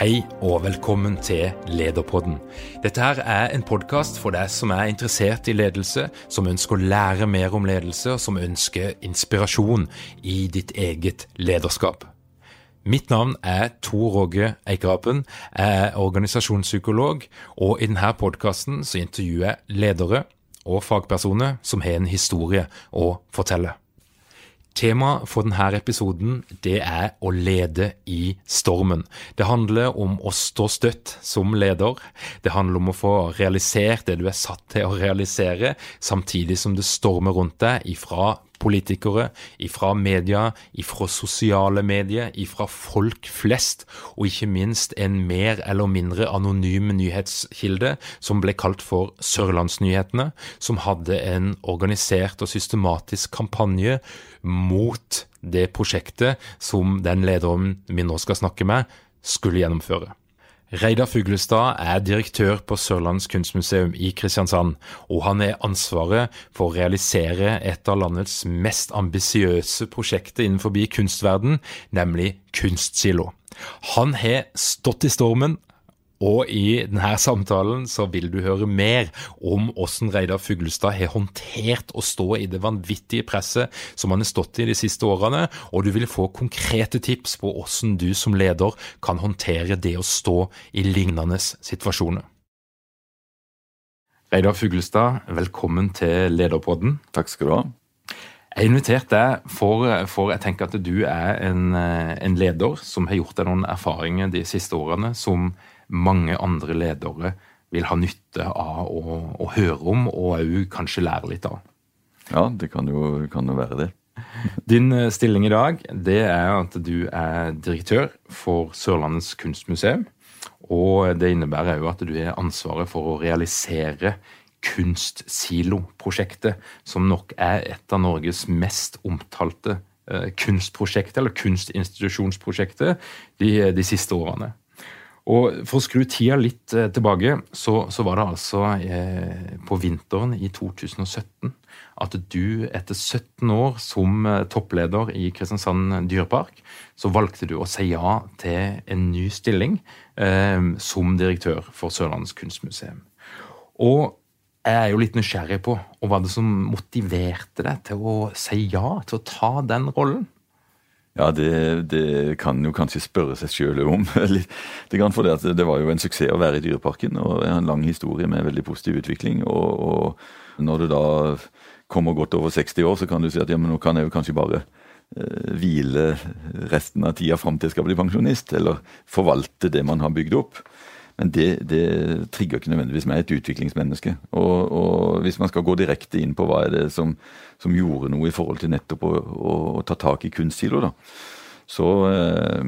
Hei og velkommen til Lederpodden. Dette her er en podkast for deg som er interessert i ledelse, som ønsker å lære mer om ledelse, og som ønsker inspirasjon i ditt eget lederskap. Mitt navn er Tor Roge Eikerapen, jeg er organisasjonspsykolog, og i denne podkasten intervjuer jeg ledere og fagpersoner som har en historie å fortelle. Temaet for denne episoden det er å lede i stormen. Det handler om å stå støtt som leder. Det handler om å få realisert det du er satt til å realisere, samtidig som det stormer rundt deg ifra politikere, ifra media, ifra sosiale medier, ifra folk flest, og ikke minst en mer eller mindre anonym nyhetskilde som ble kalt for Sørlandsnyhetene, som hadde en organisert og systematisk kampanje mot det prosjektet som den lederen vi nå skal snakke med, skulle gjennomføre. Reidar Fuglestad er direktør på Sørlandets kunstmuseum i Kristiansand, og han er ansvaret for å realisere et av landets mest ambisiøse prosjekter innenfor kunstverden, nemlig Kunstsilo. Han har stått i stormen, og i denne samtalen så vil du høre mer om hvordan Reidar Fuglestad har håndtert å stå i det vanvittige presset som han har stått i de siste årene, og du vil få konkrete tips på hvordan du som leder kan håndtere det å stå i lignende situasjoner. Reidar Fuglestad, velkommen til Lederpodden. Takk skal du ha. Jeg har invitert deg for, for, jeg tenker at du er en, en leder som har gjort deg noen erfaringer de siste årene som mange andre ledere vil ha nytte av å, å høre om, og òg kanskje lære litt av. Ja, det kan jo, kan jo være det. Din eh, stilling i dag det er at du er direktør for Sørlandets kunstmuseum. Og det innebærer òg at du har ansvaret for å realisere Kunstsilo-prosjektet, som nok er et av Norges mest omtalte eh, kunstprosjekter, eller kunstinstitusjonsprosjekter, de, de siste årene. Og For å skru tida litt eh, tilbake, så, så var det altså eh, på vinteren i 2017 at du etter 17 år som eh, toppleder i Kristiansand dyrepark, så valgte du å si ja til en ny stilling eh, som direktør for Sørlandets kunstmuseum. Og jeg er jo litt nysgjerrig på og hva det som motiverte deg til å si ja til å ta den rollen? Ja, det, det, kan jo kanskje spørre seg sjøl om. det, for det, det var jo en suksess å være i Dyreparken, og en lang historie med veldig positiv utvikling. Og, og når du da kommer godt over 60 år, så kan du si at ja, men nå kan jeg jo kanskje bare eh, hvile resten av tida fram til jeg skal bli pensjonist, eller forvalte det man har bygd opp. Men det, det trigger ikke nødvendigvis meg, et utviklingsmenneske. Og, og, hvis man skal gå direkte inn på hva er det som, som gjorde noe i forhold til nettopp å, å, å ta tak i kunstsiloer, da. Så, eh,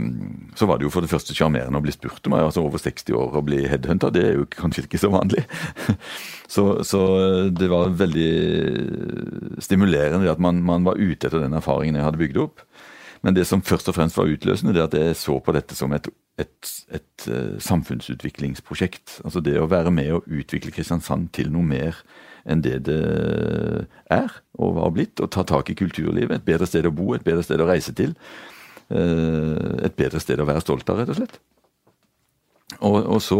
så, var det jo for det første sjarmerende å bli spurt om. altså Over 60 år å bli headhunta, det er jo kanskje ikke så vanlig. Så, så det var veldig stimulerende at man, man, var ute etter den erfaringen jeg hadde bygd opp. Men det som først og fremst var utløsende, det er at jeg så på dette som et, et, et uh, samfunnsutviklingsprosjekt. Altså det å være med å utvikle Kristiansand til noe mer enn det det er og har blitt. Og ta tak i kulturlivet. Et bedre sted å bo, et bedre sted å reise til. Uh, et bedre sted å være stolt av, rett og slett. Og, og, så,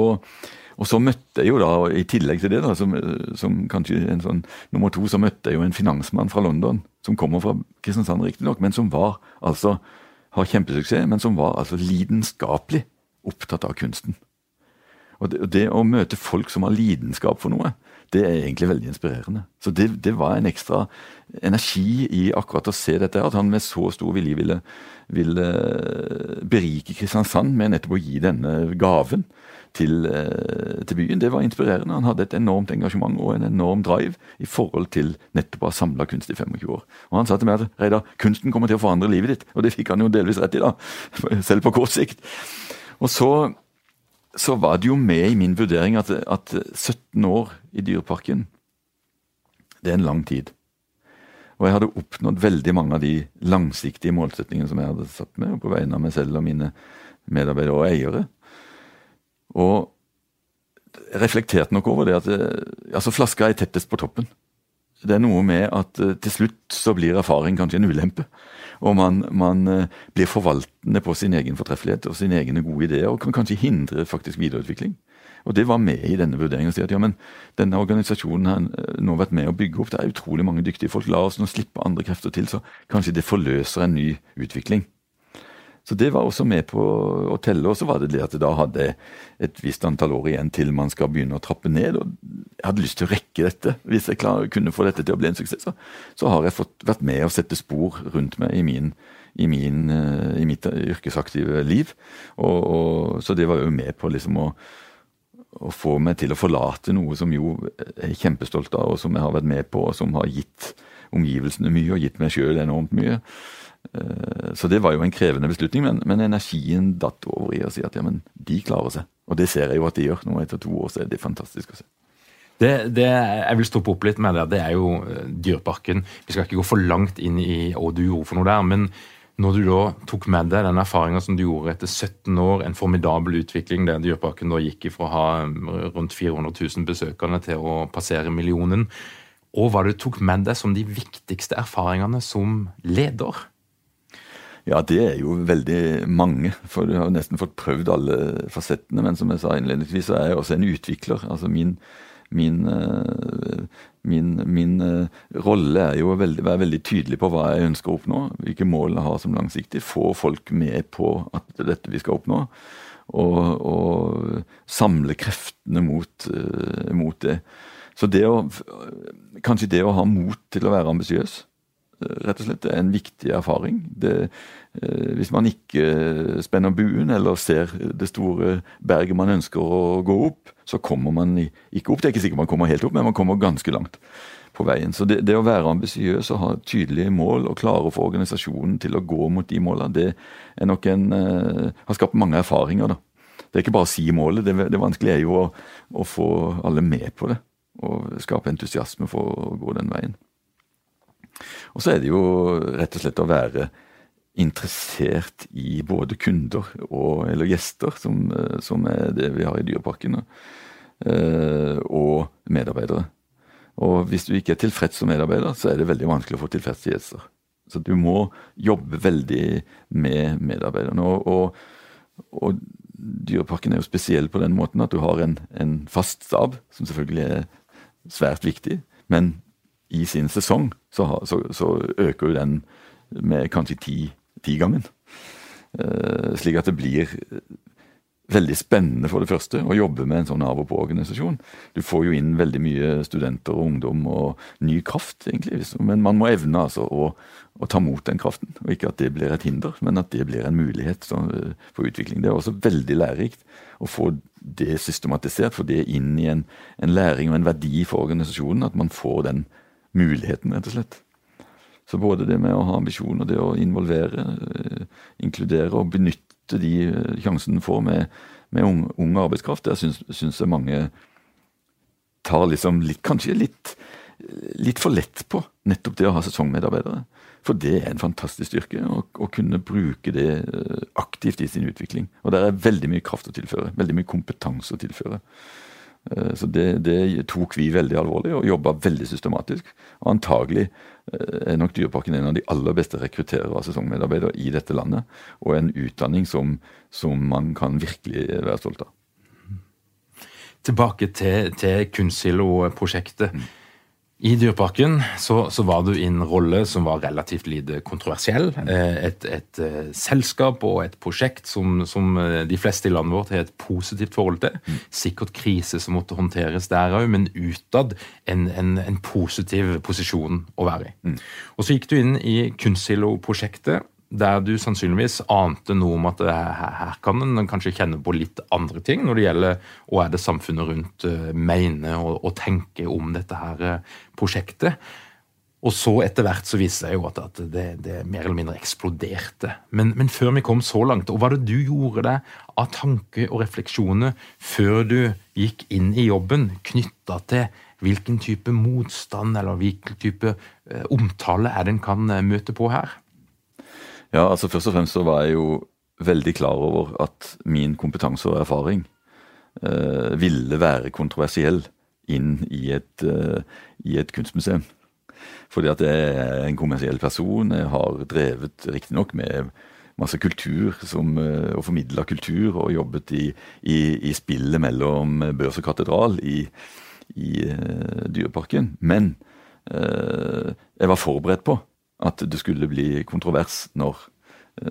og, så, møtte jeg jo da, i tillegg til det, da, som, som, kanskje en sånn nummer to, så møtte jeg jo en finansmann fra London, som kommer fra Kristiansand riktignok, men som var altså har kjempesuksess, men som var altså lidenskapelig opptatt av kunsten. Og det, det, å møte folk som har lidenskap for noe, det er egentlig veldig inspirerende. Så det, det, var en ekstra energi i akkurat å se dette, at han med så stor vilje ville, ville berike Kristiansand med nettopp å gi denne gaven til, eh, til, byen. Det var inspirerende. Han hadde et enormt engasjement og en enorm drive i forhold til nettopp å ha samla kunst i 25 år. Og Han sa til meg at Reidar, kunsten kommer til å forandre livet ditt. Og det fikk han jo delvis rett i, da. Selv på kort sikt. Og så så var det jo med i min vurdering at, at 17 år i Dyreparken, det er en lang tid. Og jeg hadde oppnådd veldig mange av de langsiktige målsettingene som jeg hadde satt meg, på vegne av meg selv og mine medarbeidere og eiere. Og jeg reflekterte nok over det at altså flaska er tettest på toppen. Det er noe med at eh, til slutt så blir erfaring kanskje en ulempe. Og man, man eh, blir forvaltende på sin egen fortreffelighet og sine egne gode ideer, og kan kanskje hindre faktisk videreutvikling. Og Det var med i denne vurderingen. å si at ja, men Denne organisasjonen har eh, nå vært med å bygge opp. Det er utrolig mange dyktige folk. La oss nå slippe andre krefter til, så kanskje det forløser en ny utvikling. Så det var også med på å telle. Og så var det det at jeg da hadde et visst antall år igjen til man skal begynne å trappe ned. og Jeg hadde lyst til å rekke dette. Hvis jeg klar, kunne få dette til å bli en suksess, så, har jeg fått vært med å sette spor rundt meg i, min, i, min, eh, i mitt yrkesaktive liv. Og, og, så det var jo med på liksom å, å få meg til å forlate noe som jo jeg er kjempestolt av, og som jeg har vært med på, og som har gitt omgivelsene mye, og gitt meg sjøl enormt mye. Eh, så det var jo en krevende beslutning, men, men, energien datt over i å si at ja, men de klarer seg. Og det ser jeg jo at de gjør. Nå etter to år så er det fantastisk å se. Det, det, jeg vil stoppe opp litt med det. Det er jo eh, Dyreparken. Vi skal ikke gå for langt inn i hva du gjorde for noe der. Men når du da tok med deg den erfaringa som du gjorde etter 17 år, en formidabel utvikling der Dyreparken da gikk ifra å ha eh, rundt 400 000 besøkende til å passere millionen, og hva du tok med deg som de viktigste erfaringene som leder? Ja, det er jo veldig mange. For du har nesten fått prøvd alle fasettene. Men som jeg sa innledningsvis, så er jeg også en utvikler. Altså min, min, eh, min, min eh, rolle er jo å være veldig tydelig på hva jeg ønsker å oppnå. Hvilke mål jeg har som langsiktig. Få folk med på at det dette vi skal oppnå. Og, og samle kreftene mot, eh, mot, det. Så det å, kanskje det å ha mot til å være ambisiøs rett og slett. Det er en viktig erfaring. Det, eh, hvis man ikke spenner buen eller ser det store berget man ønsker å gå opp, så kommer man ikke opp. Det er ikke sikkert man kommer helt opp, men man kommer ganske langt på veien. Så det, det å være ambisiøs og ha tydelige mål og klare å få organisasjonen til å gå mot de målene, det er nok en, uh, har skapt mange erfaringer. da. Det er ikke bare å si målet, det, det vanskelige er jo å, å få alle med på det. Og skape entusiasme for å gå den veien. Og så er det jo rett og slett å være interessert i både kunder og, eller gjester, som, eh, som, er det vi har i Dyreparken, eh, og medarbeidere. Og hvis du ikke er tilfreds som medarbeider, så er det veldig vanskelig å få tilfreds gjester. Så du må jobbe veldig med medarbeiderne. Og, og, og Dyreparken er jo spesiell på den måten at du har en, en fast stab, som selvfølgelig er svært viktig. Men i sin sesong, så, så, så øker jo den med kanskje ti, tigangen. Uh, slik at det blir veldig spennende for det første å jobbe med en sånn av og på-organisasjon. Du får jo inn veldig mye studenter og ungdom og ny kraft, egentlig. Men man må evne altså å, å ta mot den kraften. Og ikke at det blir et hinder, men at det blir en mulighet så, for utvikling. Det er også veldig lærerikt å få det systematisert, få det inn i en, en læring og en verdi for organisasjonen. At man får den muligheten, rett og slett. Så både det med å ha ambisjoner, det å involvere, eh, inkludere og benytte de eh, sjansene en får med, med ung, arbeidskraft, der syns, jeg mange tar liksom litt, kanskje litt, litt for lett på nettopp det å ha sesongmedarbeidere. For det er en fantastisk styrke, å kunne bruke det eh, aktivt i sin utvikling. Og der er veldig mye kraft å tilføre, veldig mye kompetanse å tilføre. Eh, så det, det, tok vi veldig alvorlig og jobba veldig systematisk. Og antagelig eh, er nok Dyreparken en av de aller beste rekrutterere av sesongmedarbeidere i dette landet. Og en utdanning som, som man kan virkelig være stolt av. tilbake til, til Kunstsilo-prosjektet. Mm. I Dyreparken så, så, var du i en rolle som var relativt lite kontroversiell. Eh, et, et, et eh, selskap og et prosjekt som, som, eh, de fleste i landet vårt har et positivt forhold til. Mm. Sikkert krise som måtte håndteres der òg, men utad en, en, en, positiv posisjon å være i. Mm. Og Så gikk du inn i Kunstsilo-prosjektet der du sannsynligvis ante noe om at her kan en kanskje kjenne på litt andre ting når det gjelder hva er det samfunnet rundt uh, mener og, og tenker om dette her uh, prosjektet. Og så etter hvert så viste det jo at, at det, det, mer eller mindre eksploderte. Men, men, før vi kom så langt, og hva var det du gjorde deg av tanker og refleksjoner før du gikk inn i jobben knytta til hvilken type motstand eller hvilken type omtale er det en kan møte på her? Ja, altså Først og fremst så var jeg jo veldig klar over at min kompetanse og erfaring eh, ville være kontroversiell inn i et, eh, i et, kunstmuseum. Fordi at jeg er en kommersiell person. Jeg har drevet riktignok med masse kultur som, eh, og formidla kultur, og jobbet i, i, i, spillet mellom børs og katedral i, i uh, Dyreparken. Men eh, jeg var forberedt på at det skulle bli kontrovers når,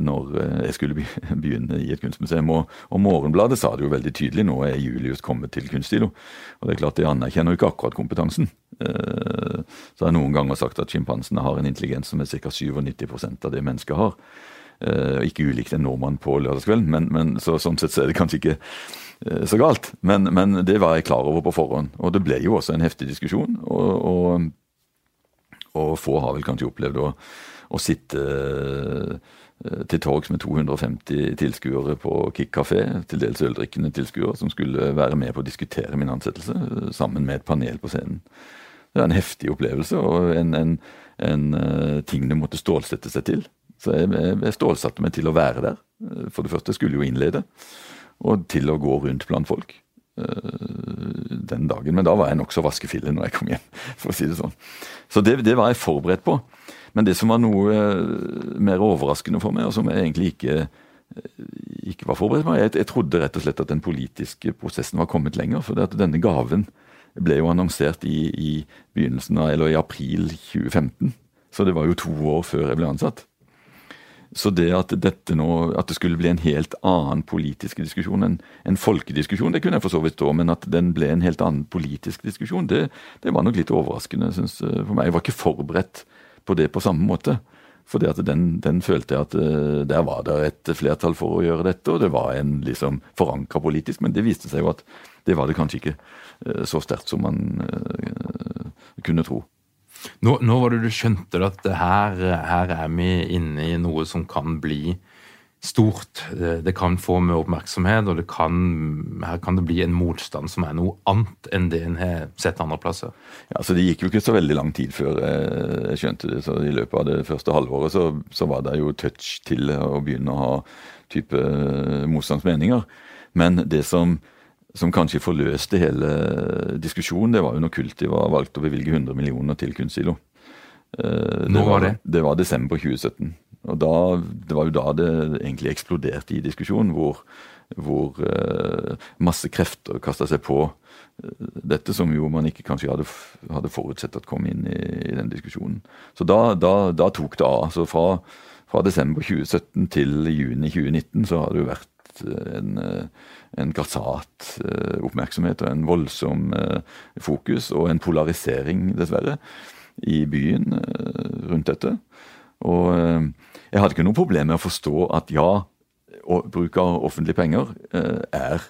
når eh, jeg skulle begynne i et kunstmuseum. Og, og, Morgenbladet sa det jo veldig tydelig. Nå er Julius kommet til Kunststilo. Og det er klart, de anerkjenner jo ikke akkurat kompetansen. Så så har jeg noen ganger sagt at sjimpansene har en intelligens som er ca. 97% av det mennesket har. Eh, ikke ulikt en nordmann på lørdagskvelden, men, men så, sånn sett så er det kanskje ikke så galt. Men, men, det var jeg klar over på forhånd. Og det ble jo også en heftig diskusjon. og, og og få har vel kanskje opplevd å, å sitte eh, til torgs med 250 tilskuere på Kick kafé, til dels øldrikkende tilskuere, som skulle være med på å diskutere min ansettelse, eh, sammen med et panel på scenen. Det er en heftig opplevelse og en, en, en uh, ting du måtte stålsette seg til. Så jeg, jeg, stålsatte meg til å være der. For det første skulle jeg jo innlede, og til å gå rundt blant folk. Eh, den dagen. Men da var jeg nokså vaskefille når jeg kom hjem, for å si det sånn. Så det, det, var jeg forberedt på. Men det som var noe eh, mer overraskende for meg, og som jeg egentlig ikke, eh, ikke var forberedt på jeg, jeg, trodde rett og slett at den politiske prosessen var kommet lenger. For denne gaven ble jo annonsert i, i begynnelsen av, eller i april 2015. Så det var jo to år før jeg ble ansatt. Så det at, dette nå, at det skulle bli en helt annen politisk diskusjon, en, en folkediskusjon, det kunne jeg for så vidt stå, men at den ble en helt annen politisk diskusjon, det, det var nok litt overraskende synes, eh, for meg. Jeg var ikke forberedt på det på samme måte. For den, den, følte jeg at uh, der var det et flertall for å gjøre dette, og det var en liksom forankra politisk, men det viste seg jo at det var det kanskje ikke uh, så sterkt som man kunne tro. Nå, nå, var det du skjønte at her, her, er vi inne i noe som kan bli stort. Det kan få med oppmerksomhet, og kan, her kan det bli en motstand som er noe annet enn det en har sett andre plasser. Ja, så Det gikk jo ikke så veldig lang tid før jeg skjønte det. så I løpet av det første halvåret så, så var det jo touch til å begynne å ha type motstandsmeninger. Men det som som kanskje forløste hele diskusjonen, det var jo når Kultiva valgte å bevilge 100 millioner til Kunstsilo. Eh, Når var det? Det var desember 2017. Og da, Det var jo da det egentlig eksploderte i diskusjonen, hvor, hvor uh, masse krefter kasta seg på uh, dette, som jo man ikke kanskje hadde, hadde forutsett at kom inn i, i den diskusjonen. Så da, da, da, tok det av. Så fra, fra desember 2017 til juni 2019 så har det jo vært en, en grassat eh, oppmerksomhet og en voldsom eh, fokus, og en polarisering, dessverre, i byen eh, rundt dette. Og jeg hadde ikke noe problem med å forstå at ja, bruk av offentlige penger er,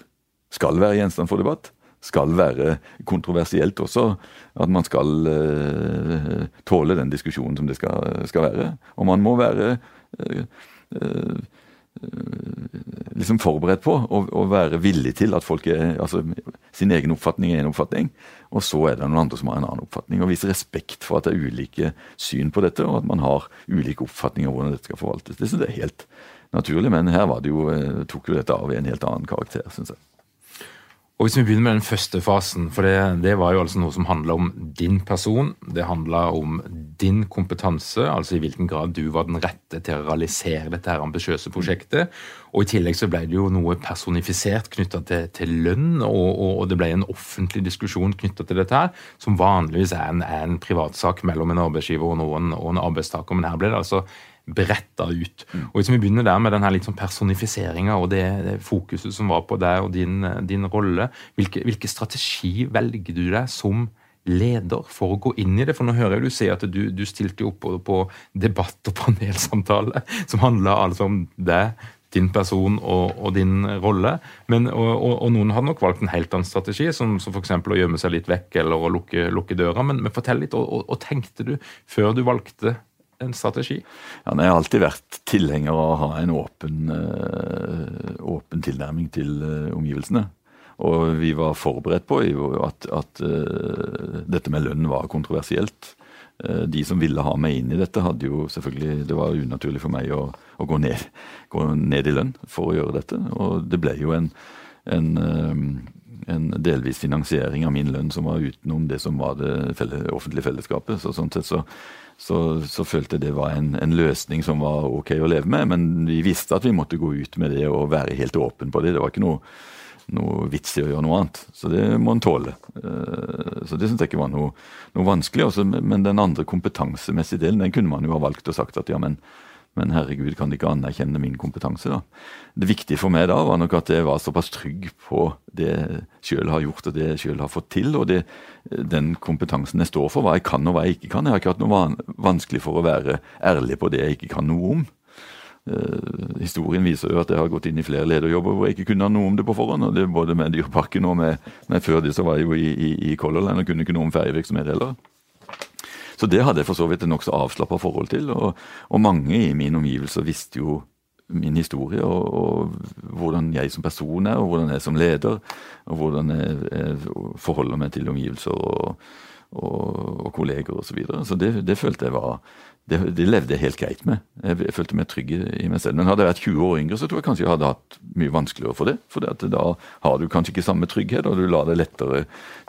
skal være gjenstand for debatt. Skal være kontroversielt også. At man skal tåle den diskusjonen som det skal, skal være. Og man må være Eh, liksom forberedt på å være villig til at folk er altså Sin egen oppfatning er en oppfatning, og så er det noen andre som har en annen oppfatning. Og vise respekt for at det er ulike syn på dette, og at man har ulike oppfatninger av hvordan dette skal forvaltes. Det synes jeg er helt naturlig, men her det jo, eh, tok jo dette av i en helt annen karakter, syns jeg. Og Hvis vi begynner med den første fasen, for det, det var jo altså noe som handla om din person. Det handla om din kompetanse, altså i hvilken grad du var den rette til å realisere dette her ambisiøse prosjektet. Og I tillegg så ble det jo noe personifisert knytta til, til, lønn, og, og, og, det ble en offentlig diskusjon knytta til dette her, som vanligvis er en, er en privatsak mellom en arbeidsgiver og, noen, og en arbeidstaker. Men her ble det altså beretta ut. Mm. Og Hvis vi begynner der med denne litt sånn personifiseringa og det, det, fokuset som var på deg og din, din rolle, hvilke, hvilke, strategi velger du deg som leder for å gå inn i det? For nå hører jeg du si at du, du stilte opp på, på debatt og panelsamtale som handla altså om deg, din person og, og din rolle. Men, og, og, og, noen hadde nok valgt en helt annen strategi, som, som f.eks. å gjemme seg litt vekk eller å lukke, lukke døra. Men, men fortell litt, og, tenkte du før du valgte en strategi? Ja, jeg har alltid vært tilhenger av å ha en åpen, øh, åpen tilnærming til øh, omgivelsene. Og vi var forberedt på at, at uh, dette med lønn var kontroversielt. De som ville ha meg inn i dette, hadde jo selvfølgelig Det var unaturlig for meg å, å gå, ned, gå, ned, i lønn for å gjøre dette. Og det ble jo en, en, en delvis finansiering av min lønn som var utenom det som var det felle, offentlige fellesskapet. Så sånn sett så så, så, følte jeg det var en, en, løsning som var ok å leve med. Men vi visste at vi måtte gå ut med det og være helt åpen på det. Det var ikke noe, noe vits i å gjøre noe annet. Så det må en tåle. Uh, så det syns jeg ikke var noe, noe vanskelig. Også, men den andre kompetansemessige delen den kunne man jo ha valgt og sagt at ja, men men herregud, kan de ikke anerkjenne min kompetanse, da? Det viktige for meg da var nok at jeg var såpass trygg på det jeg sjøl har gjort og det jeg sjøl har fått til, og det, den kompetansen jeg står for, hva jeg kan og hva jeg ikke kan. Jeg har ikke hatt noe vanskelig for å være ærlig på det jeg ikke kan noe om. Uh, historien viser jo at jeg har gått inn i flere lederjobber hvor jeg ikke kunne noe om det på forhånd. og det Både med Dyreparken og med, med før det så var jeg jo i, i, i Color Line og kunne ikke noe om ferjevirksomhet heller. Så det hadde jeg for så vidt et nokså avslappa forhold til. Og, og, mange i min omgivelse visste jo min historie og, og, hvordan jeg som person er, og hvordan jeg som leder, og hvordan jeg, jeg forholder meg til omgivelser og, og, kolleger osv. Så, videre. så det, det følte jeg var det, det, levde jeg helt greit med. Jeg, jeg, følte meg trygg i meg selv. Men hadde jeg vært 20 år yngre, så tror jeg kanskje jeg hadde hatt mye vanskeligere for det. For da har du kanskje ikke samme trygghet, og du lar det lettere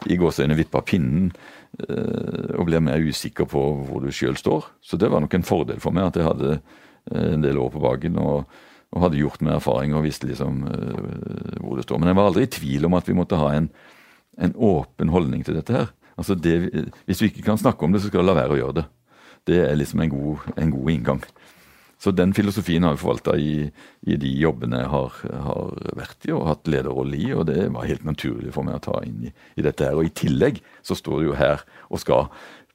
i gåseøyne vippe av pinnen og blir mer usikker på hvor du sjøl står. Så det var nok en fordel for meg at jeg hadde øh, en del år på baken og, og hadde gjort meg erfaring og visste liksom øh, hvor det står. Men jeg var aldri i tvil om at vi måtte ha en, en åpen holdning til dette her. Altså det, Hvis vi ikke kan snakke om det, så skal vi la være å gjøre det. Det er liksom en god, en god inngang. Så den filosofien har jeg forvalta i, i, de jobbene jeg har, har, vært i og hatt lederrolle i, og det var helt naturlig for meg å ta inn i, i, dette her. Og i tillegg så står det jo her og skal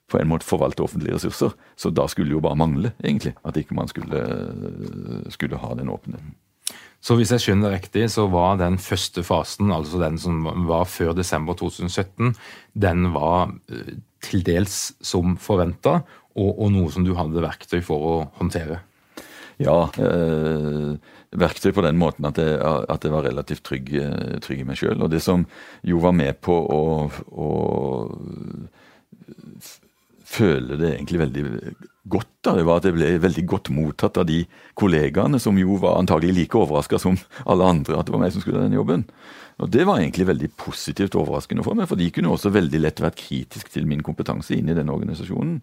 på en måte forvalte offentlige ressurser, så da skulle det jo bare mangle, egentlig, at ikke man skulle, skulle ha den åpenheten. Så hvis jeg skjønner riktig, så var den første fasen, altså den som var før desember 2017, den var eh, til dels som forventa, og, og, noe som du hadde verktøy for å håndtere? Ja, øh, verktøy på den måten at jeg, at jeg var relativt trygg, eh, trygg, i meg sjøl. Og det som jo var med på å, å føle det egentlig veldig godt, da, det var at jeg ble veldig godt mottatt av de kollegaene som jo var antagelig like overraska som alle andre at det var meg som skulle ha den jobben. Og Det var egentlig veldig positivt overraskende for meg, for de kunne også veldig lett vært kritisk til min kompetanse inne i denne organisasjonen.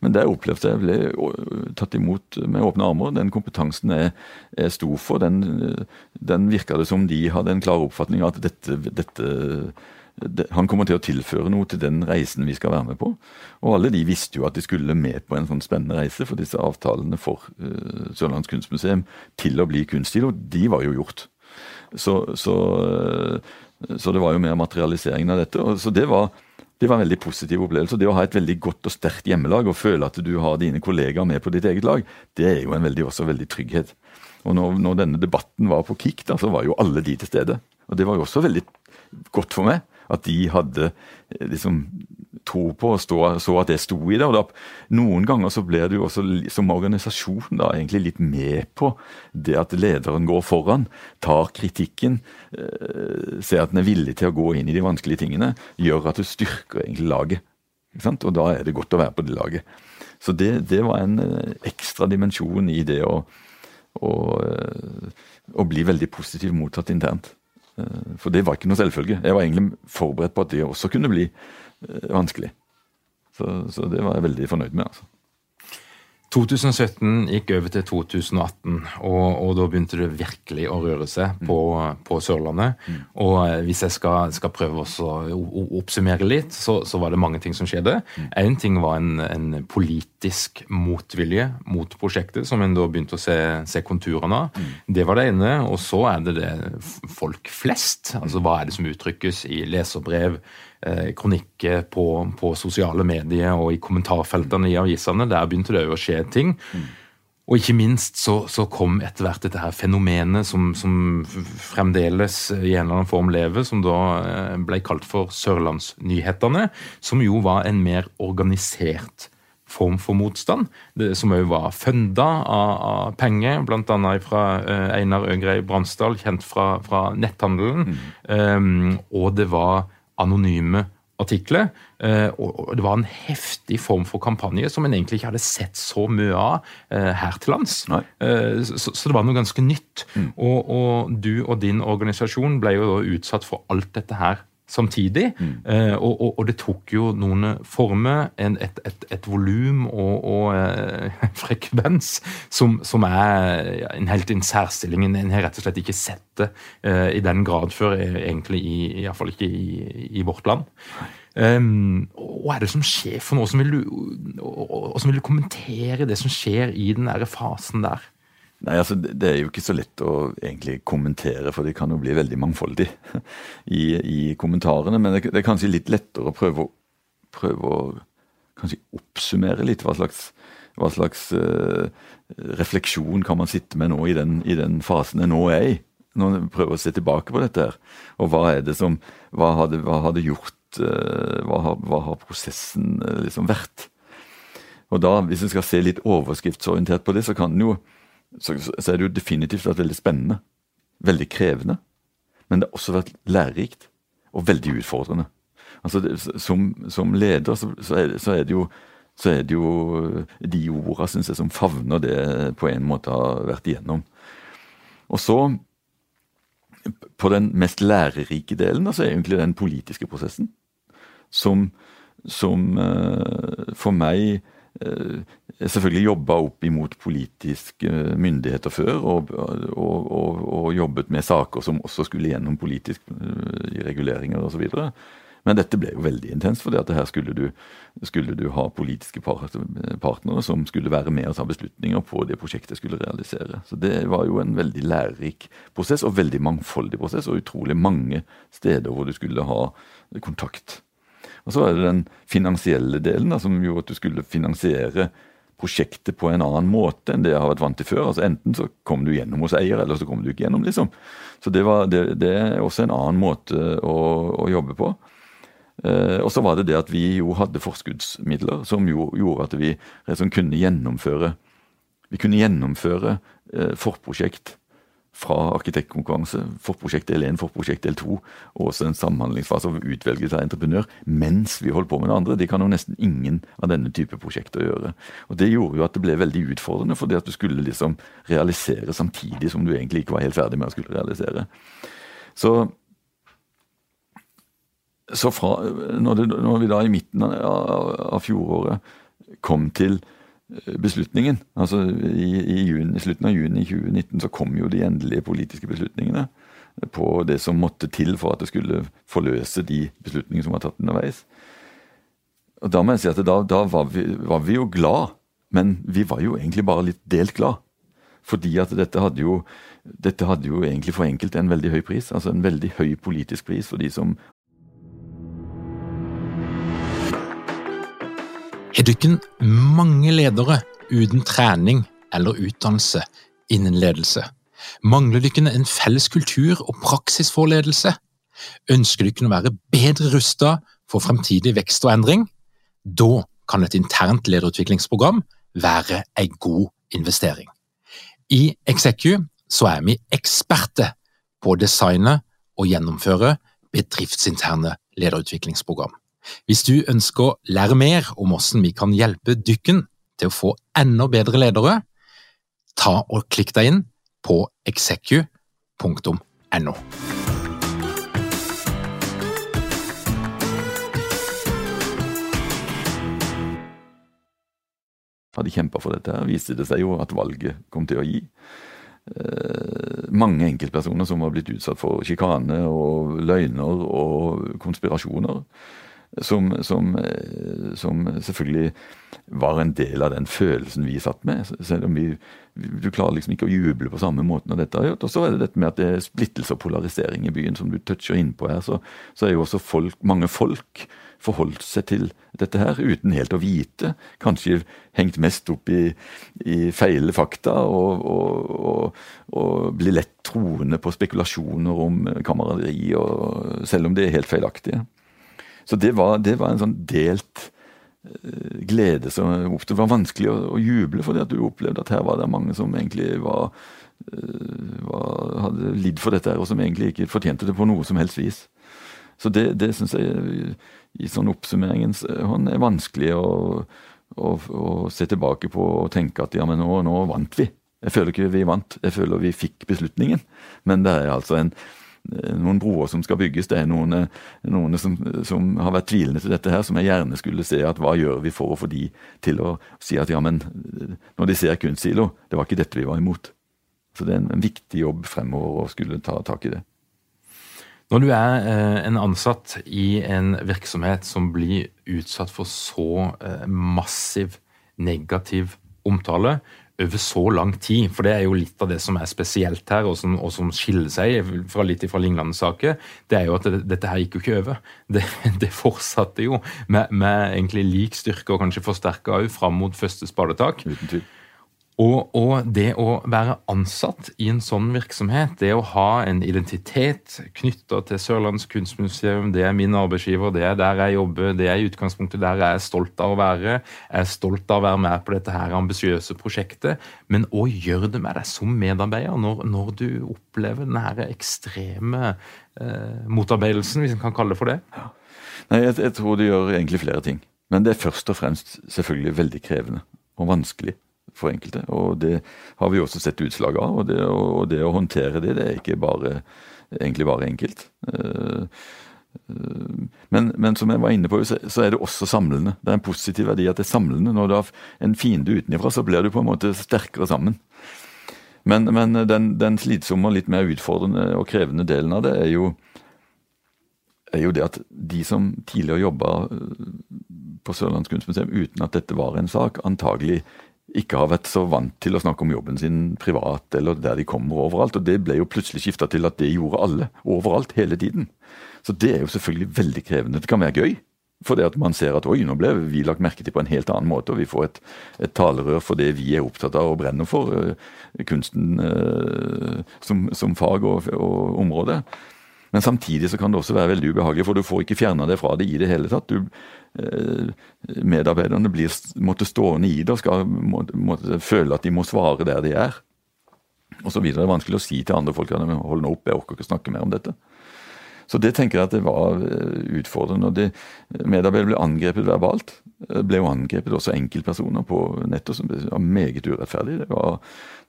Men der opplevde jeg ble tatt imot med åpne armer. Den kompetansen jeg, jeg sto for, den, den virka det som de hadde en klar oppfatning av at dette, dette han kommer til å tilføre noe til den reisen vi skal være med på. Og alle de visste jo at de skulle med på en sånn spennende reise for disse avtalene for Sørlands Sørlandets kunstmuseum til å bli kunststil, og de var jo gjort. Så, så, så, det var jo mer materialiseringen av dette. så det var, det var en veldig positiv opplevelse. Det å ha et veldig godt og sterkt hjemmelag og føle at du har dine kollegaer med på ditt eget lag, det er jo en veldig, også veldig trygghet. Og når, når, denne debatten var på kick, da, så var jo alle de til stede. Og det var jo også veldig godt for meg at de hadde liksom tro på og stå, så at det sto i det. og da, Noen ganger så blir du også som organisasjon da egentlig litt med på det at lederen går foran, tar kritikken, eh, ser at den er villig til å gå inn i de vanskelige tingene, gjør at du styrker egentlig laget. Og da er det godt å være på det laget. Så det, det var en eh, ekstra dimensjon i det å, å, eh, å bli veldig positivt mottatt internt. For det var ikke noe selvfølge. Jeg var egentlig forberedt på at det også kunne bli vanskelig. Så, så det var jeg veldig fornøyd med. altså. 2017 gikk over til 2018, og, og, da begynte det virkelig å røre seg på, på Sørlandet. Mm. Og eh, hvis jeg skal, skal prøve å oppsummere litt, så, så, var det mange ting som skjedde. Én mm. ting var en, en, politisk motvilje mot prosjektet, som en da begynte å se, se konturene av. Mm. Det var det ene. Og så er det det folk flest. Altså hva er det som uttrykkes i leserbrev? Eh, kronikker på, på, sosiale medier og i kommentarfeltene i avisene. Der begynte det å skje ting. Mm. Og ikke minst så, så, kom etter hvert dette her fenomenet som, som, fremdeles i en eller annen form lever, som da eh, ble kalt for Sørlandsnyhetene, som jo var en mer organisert form for motstand, det, som òg var funda av, av, penger, bl.a. fra uh, Einar Øgrei Bransdal, kjent fra, fra netthandelen. Mm. Um, og det var anonyme artikler. Eh, og det var en heftig form for kampanje som en egentlig ikke hadde sett så mye av eh, her til lands. Eh, så, det var noe ganske nytt. Mm. Og, og, du og din organisasjon ble jo utsatt for alt dette her samtidig. Mm. Og, og, og, det tok jo noen former, en, et, et, et volum og, og frekvens som, som, er en helt en særstilling. En har rett og slett ikke sett det i den grad før, egentlig i, iallfall ikke i, i vårt land. Um, hva er det som skjer for noe? Hvordan vil, du, hvordan vil du kommentere det som skjer i den der fasen der? Nei, altså Det er jo ikke så lett å egentlig kommentere, for det kan jo bli veldig mangfoldig i, i kommentarene. Men det, det, er kanskje litt lettere å prøve, prøve å kanskje oppsummere litt hva slags, hva slags uh, refleksjon kan man sitte med nå i den, i den fasen jeg nå er i. Når en prøver å se tilbake på dette her. Og hva er det som Hva har det, hva har gjort Uh, hva har, hva har prosessen uh, liksom vært? Og da, Hvis en skal se litt overskriftsorientert på det, så, kan den jo, så, så er det jo definitivt vært veldig spennende. Veldig krevende. Men det har også vært lærerikt og veldig utfordrende. Altså, det, som, som, leder så, så, er, så, er, det jo så er det jo de orda synes jeg, som favner det på en måte har vært igjennom. Og så på den mest lærerike delen, altså egentlig den politiske prosessen, som, som uh, for meg Jeg selvfølgelig jobba opp imot politiske myndigheter før, og, og, og, og, jobbet med saker som også skulle gjennom politiske uh, reguleringer osv. Men dette ble jo veldig intenst, for her skulle du, skulle du ha politiske partnere som skulle være med og ta beslutninger på det prosjektet jeg skulle realisere. Så det var jo en veldig lærerik prosess, og veldig mangfoldig prosess, og utrolig mange steder hvor du skulle ha kontakt. Og så er det den finansielle delen, da, som gjorde at du skulle finansiere prosjektet på en annen måte enn det jeg har vært vant til før. Altså Enten så kom du gjennom hos eier, eller så kom du ikke gjennom. liksom. Så det, var, det, det er også en annen måte å, å jobbe på. Eh, og så var det det at vi jo hadde forskuddsmidler som jo gjorde at vi liksom kunne gjennomføre vi kunne gjennomføre eh, forprosjekt fra arkitektkonkurranse, forprosjekt del 1, forprosjekt del 2, og også en samhandlingsfase av utvelgelse av entreprenør, mens vi holdt på med det andre. Det kan jo nesten ingen av denne type prosjekter gjøre. Og Det gjorde jo at det ble veldig utfordrende, fordi at du skulle liksom realisere samtidig som du egentlig ikke var helt ferdig med å skulle realisere. Så så fra, når, det, når, vi da i midten av, av fjoråret kom til beslutningen, altså i, i, juni, i, slutten av juni 2019 så kom jo de endelige politiske beslutningene på det som måtte til for at det skulle forløse de beslutningene som var tatt underveis. Og Da må jeg si at da, da var, vi, var, vi, jo glad, men vi var jo egentlig bare litt delt glad. Fordi at dette hadde jo dette hadde jo egentlig for enkelte en veldig høy pris. Altså en veldig høy politisk pris for de som Er dykken mange ledere uten trening eller utdannelse innen ledelse? Mangler dykken en felles kultur og praksis for ledelse? Ønsker dykken å være bedre rustet for fremtidig vekst og endring? Da kan et internt lederutviklingsprogram være en god investering. I Execu så er vi eksperter på å designe og gjennomføre bedriftsinterne lederutviklingsprogram. Hvis du ønsker å lære mer om hvordan vi kan hjelpe dykken til å få enda bedre ledere, ta og klikk deg inn på execu.no. Hadde kjempa for dette, viste det seg jo at valget kom til å gi. Eh, mange enkeltpersoner som var blitt utsatt for sjikane og løgner og konspirasjoner. Som, som, eh, som, selvfølgelig var en del av den følelsen vi satt med. Selv om vi, Du klarer liksom ikke å juble på samme måte når dette har gjort. Og så er det dette med at det er splittelse og polarisering i byen, som du toucher innpå her. Så, så er jo også folk, mange folk forholdt seg til dette her uten helt å vite. Kanskje hengt mest opp i, i feile fakta og, og, og, og blir lett troende på spekulasjoner om kameraderi, selv om det er helt feilaktige. Så det var, det var en sånn delt uh, glede som oppstod. Det var vanskelig å, å juble fordi at du opplevde at her var det mange som egentlig var, uh, var hadde lidd for dette, her, og som egentlig ikke fortjente det på noe som helst vis. Så det, det syns jeg i sånn oppsummeringens hånd er vanskelig å, å, å, se tilbake på og tenke at ja, men nå, nå vant vi. Jeg føler ikke vi vant, jeg føler vi fikk beslutningen. Men det er altså en, noen broer som skal bygges. Det er noen, noen som, som, har vært tvilende til dette her, som jeg gjerne skulle se at hva gjør vi for å få de til å si at ja, men når de ser kunstsilo, det var ikke dette vi var imot. Så det er en, viktig jobb fremover å skulle ta tak i det. Når du er eh, en ansatt i en virksomhet som blir utsatt for så eh, massiv negativ omtale over så lang tid, for det er jo litt av det som er spesielt her, og som, og som skiller seg fra litt fra lignende saker, det er jo at det, dette her gikk jo ikke over. Det, det fortsatte jo med, med, egentlig lik styrke, og kanskje forsterka òg, fram mot første spadetak. Uten tvil. Og, og, det å være ansatt i en sånn virksomhet, det å ha en identitet knytta til Sørlandets kunstmuseum, det er min arbeidsgiver, det er der jeg jobber, det er i utgangspunktet der jeg er stolt av å være. Jeg er stolt av å være med på dette her ambisiøse prosjektet. Men òg gjør det med deg som medarbeider når, når du opplever denne ekstreme eh, motarbeidelsen, hvis en kan kalle det for det? Ja. Nei, jeg, jeg tror det gjør egentlig flere ting. Men det er først og fremst selvfølgelig veldig krevende og vanskelig for enkelte. Og det har vi også sett utslag av. Og det, og det å håndtere det, det er ikke bare, egentlig bare enkelt. Eh, eh, men, men, som jeg var inne på, så er det også samlende. Det er en positiv verdi at det er samlende. Når du har en fiende utenfra, så blir du på en måte sterkere sammen. Men, men den, den, slitsomme og litt mer utfordrende og krevende delen av det er jo, er jo det at de som tidligere jobba eh, på Sørlands kunstmuseum uten at dette var en sak, antagelig ikke har vært så vant til å snakke om jobben sin privat eller der de kommer overalt. Og det ble jo plutselig skifta til at det gjorde alle, overalt, hele tiden. Så det er jo selvfølgelig veldig krevende. Det kan være gøy. For det at man ser at oi, nå ble vi lagt merke til på en helt annen måte, og vi får et, et talerør for det vi er opptatt av og brenner for, uh, kunsten uh, som, som, fag og, og område. Men samtidig så kan det også være veldig ubehagelig, for du får ikke fjerna det fra det i det hele tatt. Du, eh, medarbeiderne blir måtte stående i det og skal måtte, måtte føle at de må svare der de er. Og så videre. Det er vanskelig å si til andre folk at hold nå opp, jeg orker ikke snakke mer om dette. Så det tenker jeg at det var eh, utfordrende. og det, Medarbeidere ble angrepet verbalt. Eh, ble jo angrepet også enkeltpersoner på nettet, som var meget urettferdig. Det var,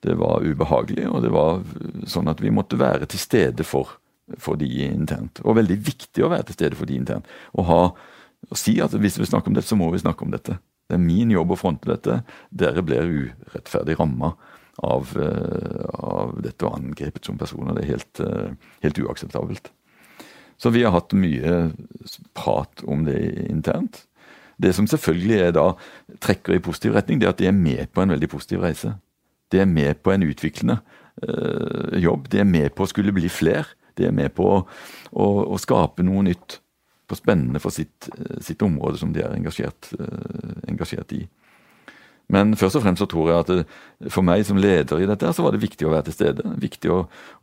det var ubehagelig, og det var sånn at vi måtte være til stede for for de internt. Og veldig viktig å være til stede for de internt. Og, ha, og si at hvis vi snakker om dette, så må vi snakke om dette. Det er min jobb å fronte dette. Dere blir urettferdig ramma av, eh, av, dette og angrepet som personer. Det er helt, eh, helt, uakseptabelt. Så vi har hatt mye prat om det internt. Det som selvfølgelig da trekker i positiv retning, det er at de er med på en veldig positiv reise. De er med på en utviklende øh, jobb. De er med på å skulle bli fler. De er med på å, å, å skape noe nytt på spennende for sitt, eh, sitt område som de er engasjert, uh, engasjert, i. Men først og fremst så tror jeg at det, for meg som leder i dette, så var det viktig å være til stede. Viktig å,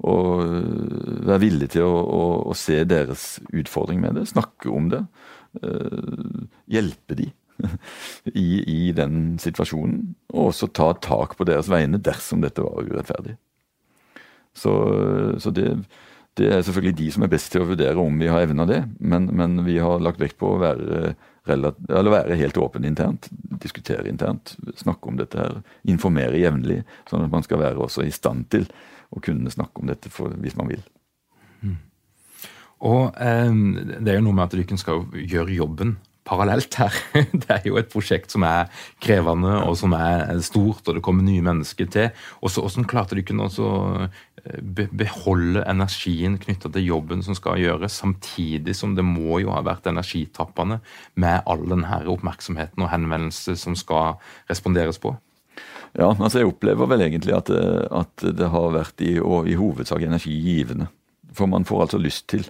å være villig til å, å, å, se deres utfordring med det, snakke om det. Hjelpe de i, i, den situasjonen. Og også ta tak på deres vegne dersom dette var urettferdig. Så, så det det er selvfølgelig de som er best til å vurdere om vi har evna det, men, men, vi har lagt vekt på å være, være helt åpen internt. Diskutere internt, snakke om dette her. Informere jevnlig, sånn at man skal være også i stand til å kunne snakke om dette for, hvis man vil. Mm. Og eh, Det er jo noe med at dere skal gjøre jobben parallelt her. Det er jo et prosjekt som er krevende og som er stort, og det kommer nye mennesker til. Og Hvordan klarte de kunne også eh, beholde energien knytta til jobben som skal gjøres, samtidig som det må jo ha vært energitappende med all denne oppmerksomheten og henvendelse som skal responderes på? Ja, altså jeg opplever vel egentlig at, eh, at det har vært i, i hovedsak energigivende. For man får altså lyst til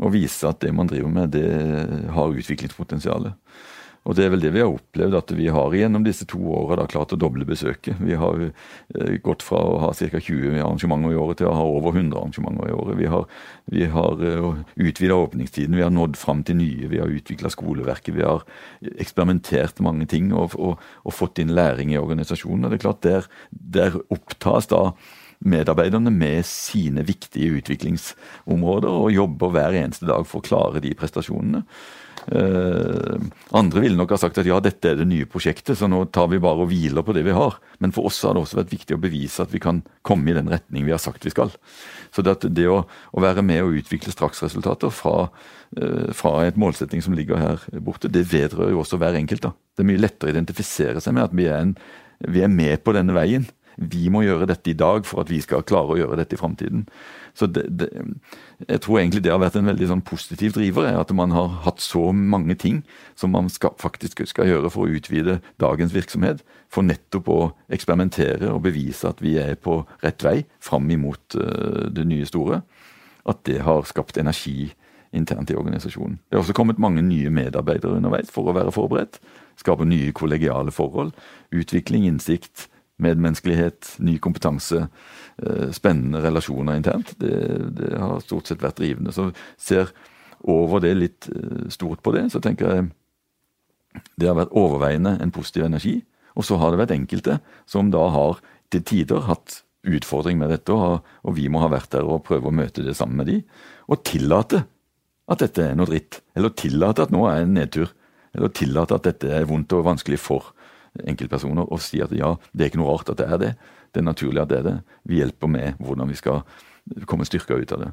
og vise at det man driver med, det har utviklingspotensial. Og det er vel det vi har opplevd, at vi har gjennom disse to åra klart å doble besøket. Vi har eh, gått fra å ha ca. 20 arrangementer i året til å ha over 100 arrangementer i året. Vi har, vi har uh, utvida åpningstiden, vi har nådd fram til nye, vi har utvikla skoleverket. Vi har eksperimentert mange ting og, og, og, fått inn læring i organisasjonen. og det er klart Der, der opptas da medarbeiderne med sine viktige utviklingsområder og jobber hver eneste dag for å klare de prestasjonene. Uh, andre ville nok ha sagt at ja, dette er det nye prosjektet, så nå tar vi bare og hviler på det vi har. Men for oss har det også vært viktig å bevise at vi kan komme i den retning vi har sagt vi skal. Så det, det å, å, være med og utvikle straksresultater fra, uh, fra et målsetting som ligger her borte, det vedrører jo også hver enkelt. da. Det er mye lettere å identifisere seg med at vi er, en, vi er med på denne veien vi må gjøre dette i dag for at vi skal klare å gjøre dette i framtiden. Så det, det, jeg tror egentlig det har vært en veldig sånn positiv driver. At man har hatt så mange ting som man skal, faktisk skal gjøre for å utvide dagens virksomhet. For nettopp å eksperimentere og bevise at vi er på rett vei fram imot uh, det nye store. At det har skapt energi internt i organisasjonen. Det har også kommet mange nye medarbeidere underveis for å være forberedt. Skape nye kollegiale forhold. Utvikling, innsikt medmenneskelighet, ny kompetanse, eh, spennende relasjoner internt. Det, det, har stort sett vært drivende. Så ser over det litt eh, stort på det, så tenker jeg det har vært overveiende en positiv energi. Og så har det vært enkelte som da har til tider hatt utfordring med dette, og, vi må ha vært der og prøve å møte det sammen med de, og tillate at dette er noe dritt. Eller tillate at nå er en nedtur. Eller tillate at dette er vondt og vanskelig for enkeltpersoner og si at ja, det er ikke noe rart at det er det. Det er naturlig at det er det. Vi hjelper med hvordan vi skal komme styrka ut av det.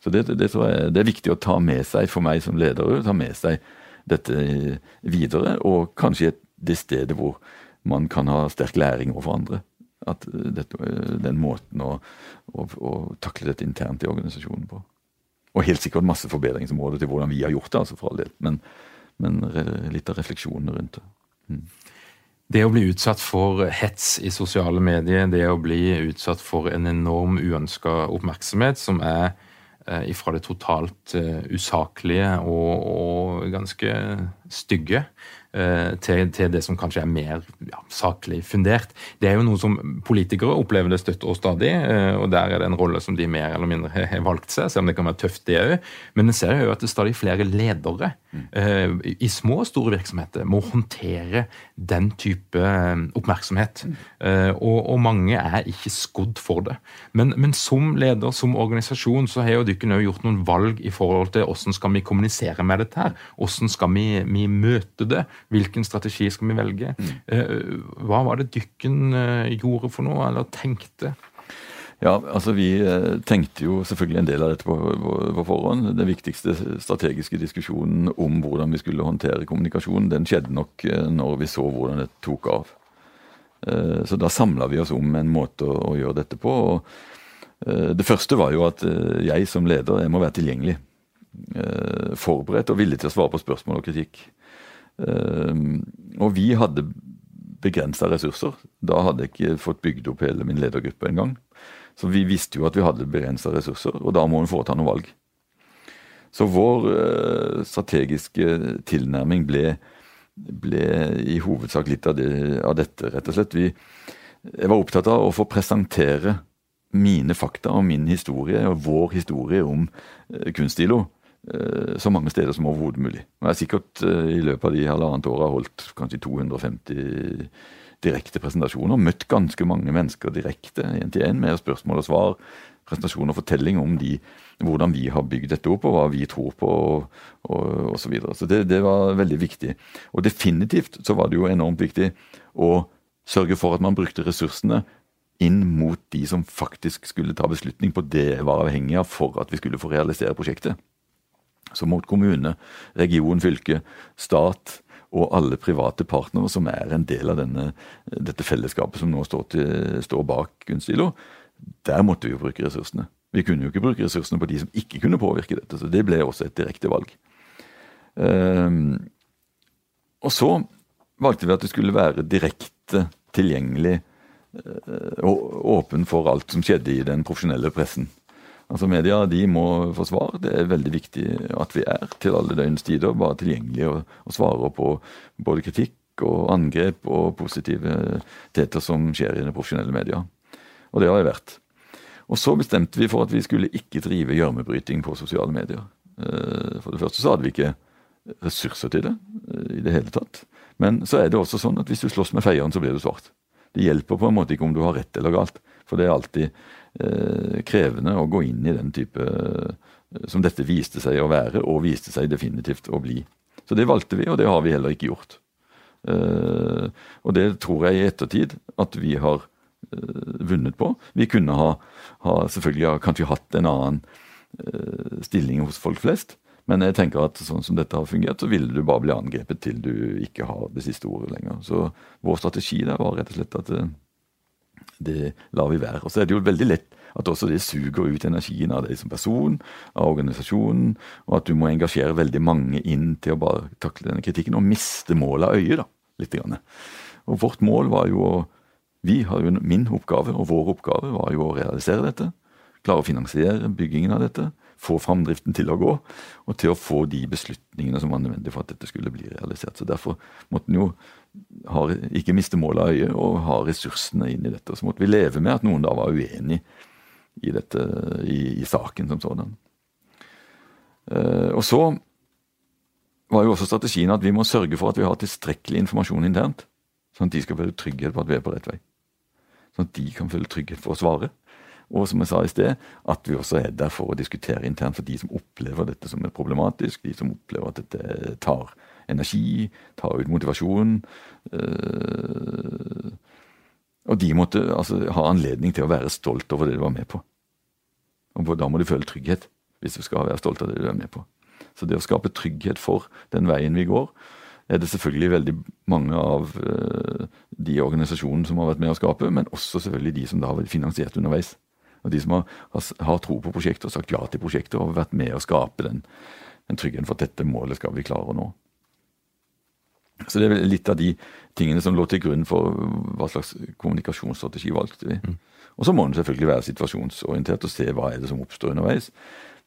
Så det, det, jeg det er viktig å ta med seg for meg som leder, ta med seg dette videre. Og kanskje det stedet hvor man kan ha sterk læring overfor andre. At dette, den måten å, å, å, takle dette internt i organisasjonen på. Og helt sikkert masse forbedringsområder til hvordan vi har gjort det, altså for all del. Men, men litt av refleksjonene rundt det. Mm. Det å bli utsatt for hets i sosiale medier, det å bli utsatt for en enorm uønska oppmerksomhet som er eh, ifra det totalt uh, usaklige og, og, ganske stygge Eh, til, til, det som kanskje er mer ja, saklig fundert. Det er jo noe som politikere opplever det støtt og stadig, eh, og der er det en rolle som de mer eller mindre har valgt seg, selv om det kan være tøft, det òg. Men en ser jo at det er stadig flere ledere mm. i små og store virksomheter må håndtere den type oppmerksomhet. Mm. Og, og, mange er ikke skodd for det. Men, men som leder, som organisasjon, så har jo dere gjort noen valg i forhold til hvordan skal vi kommunisere med dette her. Hvordan skal vi, vi møte det? Hvilken strategi skal vi velge? Mm. Eh, hva var det dykken eh, gjorde for noe, eller tenkte? Ja, altså Vi eh, tenkte jo selvfølgelig en del av dette på, på, på, forhånd. Den viktigste strategiske diskusjonen om hvordan vi skulle håndtere kommunikasjon, den skjedde nok når vi så hvordan det tok av. Så da samla vi oss om en måte å, å gjøre dette på. og Det første var jo at jeg som leder jeg må være tilgjengelig. Forberedt og villig til å svare på spørsmål og kritikk. Ehm, og vi hadde begrensa ressurser. Da hadde jeg ikke fått bygd opp hele min ledergruppe engang. Så vi visste jo at vi hadde begrensa ressurser, og da må en foreta noe valg. Så vår uh, strategiske tilnærming ble, ble, i hovedsak litt av, det, av, dette, rett og slett. Vi, jeg var opptatt av å få presentere mine fakta og min historie, og vår historie om kunststilo. Kunstilo Eh, så mange steder som overhodet mulig. Jeg har sikkert eh, i løpet av de halvannet åra holdt kanskje 250 direkte presentasjoner. Møtt ganske mange mennesker direkte, én til én, med spørsmål og svar. Presentasjon og fortelling om de, hvordan vi har bygd dette opp, og hva vi tror på, og, og så videre. Så det, det var veldig viktig. Og definitivt så var det jo enormt viktig å sørge for at man brukte ressursene inn mot de som faktisk skulle ta beslutning på det jeg var avhengig av for at vi skulle få realisere prosjektet. Så mot kommune, region, fylke, stat og alle private partnere som er en del av denne, dette fellesskapet som nå står, til, står bak Kunstilo, der måtte vi jo bruke ressursene. Vi kunne jo ikke bruke ressursene på de som ikke kunne påvirke dette, så det ble også et direkte valg. Um, og så valgte vi at det skulle være direkte tilgjengelig uh, og åpen for alt som skjedde i den profesjonelle pressen. Altså Media de må få svar. Det er veldig viktig at vi er til alle døgnets tider bare tilgjengelige og, og svarer på både kritikk og angrep og positive teter som skjer i det profesjonelle media. Og det har jeg vært. Og så bestemte vi for at vi skulle ikke drive gjørmebryting på sosiale medier. Eh, for det første så hadde vi ikke ressurser til det eh, i det hele tatt. Men så er det også sånn at hvis du slåss med feieren, så blir du svart. Det hjelper på en måte ikke om du har rett eller galt. For det er alltid krevende å gå inn i den type eh, som dette viste seg å være, og viste seg definitivt å bli. Så det valgte vi, og det har vi heller ikke gjort. Eh, og det tror jeg i ettertid at vi har Eh, vunnet på. Vi kunne ha, ha selvfølgelig kanskje hatt en annen stilling hos folk flest. Men jeg tenker at sånn som dette har fungert, så ville du bare bli angrepet til du ikke har det siste ordet lenger. Så vår strategi der var rett og slett at det, lar vi være. Og så er det jo veldig lett at også det suger ut energien av deg som person, av organisasjonen, og at du må engasjere veldig mange inn til å bare takle denne kritikken og miste målet av øyet, da, litt. Grann. Og vårt mål var jo å vi har jo, Min oppgave og vår oppgave var jo å realisere dette. Klare å finansiere byggingen av dette. Få framdriften til å gå, og til å få de beslutningene som var nødvendig for at dette skulle bli realisert. Så Derfor måtte en jo ha, ikke miste målet av øyet og har ressursene inn i dette. Og så måtte vi leve med at noen da var uenig i, dette, i, i saken som sådan. Uh, og så var jo også strategien at vi må sørge for at vi har tilstrekkelig informasjon internt. Sånn at de skal føle trygghet på at vi er på rett vei sånn at de kan føle trygghet for å svare. Og som jeg sa i sted, at vi også er der for å diskutere internt for de som opplever dette som er problematisk, de som opplever at dette tar energi, ta ut motivasjon. Øh, og de måtte altså, ha anledning til å være stolt over det de var med på. Og Da må de føle trygghet, hvis du skal være stolt av det du er med på. Så det å skape trygghet for den veien vi går, er det selvfølgelig veldig mange av uh, de organisasjonene som har vært med å skape, men også selvfølgelig de som da har finansiert underveis. Og de som har, har tro på prosjektet og sagt ja til prosjektet og vært med å skape den, den tryggheten for at dette målet skal vi klare å nå. Så det er litt av de tingene som lå til grunn for hva slags kommunikasjonsstrategi valgte vi. Mm. Og så må en selvfølgelig være situasjonsorientert og se hva er det som oppstår underveis.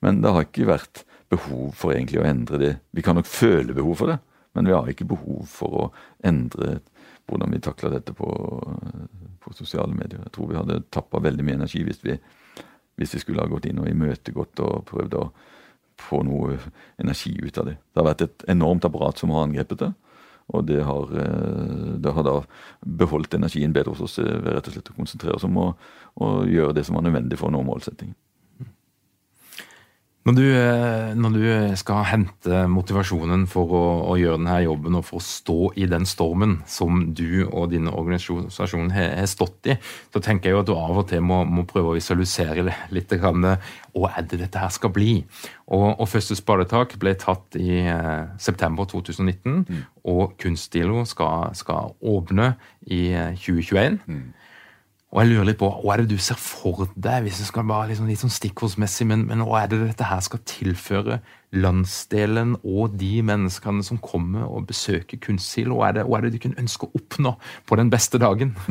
Men det har ikke vært behov for egentlig å endre det. Vi kan nok føle behov for det, men vi har ikke behov for å endre hvordan vi takler dette på, på, sosiale medier. Jeg tror vi hadde tappa veldig mye energi hvis vi, hvis vi skulle ha gått inn og imøtegått og prøvd å få noe energi ut av det. Det har vært et enormt apparat som har angrepet det. Og det har, eh, det har da beholdt energien bedre hos oss ved rett og slett å konsentrere oss om å gjøre det som var nødvendig for å nå målsettingen. Når du, eh, når du, skal hente motivasjonen for å, å, gjøre denne jobben og for å stå i den stormen som du og din organisasjon har, har stått i, så tenker jeg jo at du av og til må, må prøve å visualisere litt hva er det dette her skal bli. Og, og Første spadetak ble tatt i eh, september 2019, mm. og Kunststilo skal, skal, åpne i 2021. Eh, mm. Og jeg lurer litt på, Hva er det du ser for deg, hvis det skal være liksom litt sånn stikkordsmessig, men, men hva er det dette her skal tilføre landsdelen og de menneskene som kommer og besøker Kunstsil? Hva er det, er det du kunne ønske å oppnå på den beste dagen?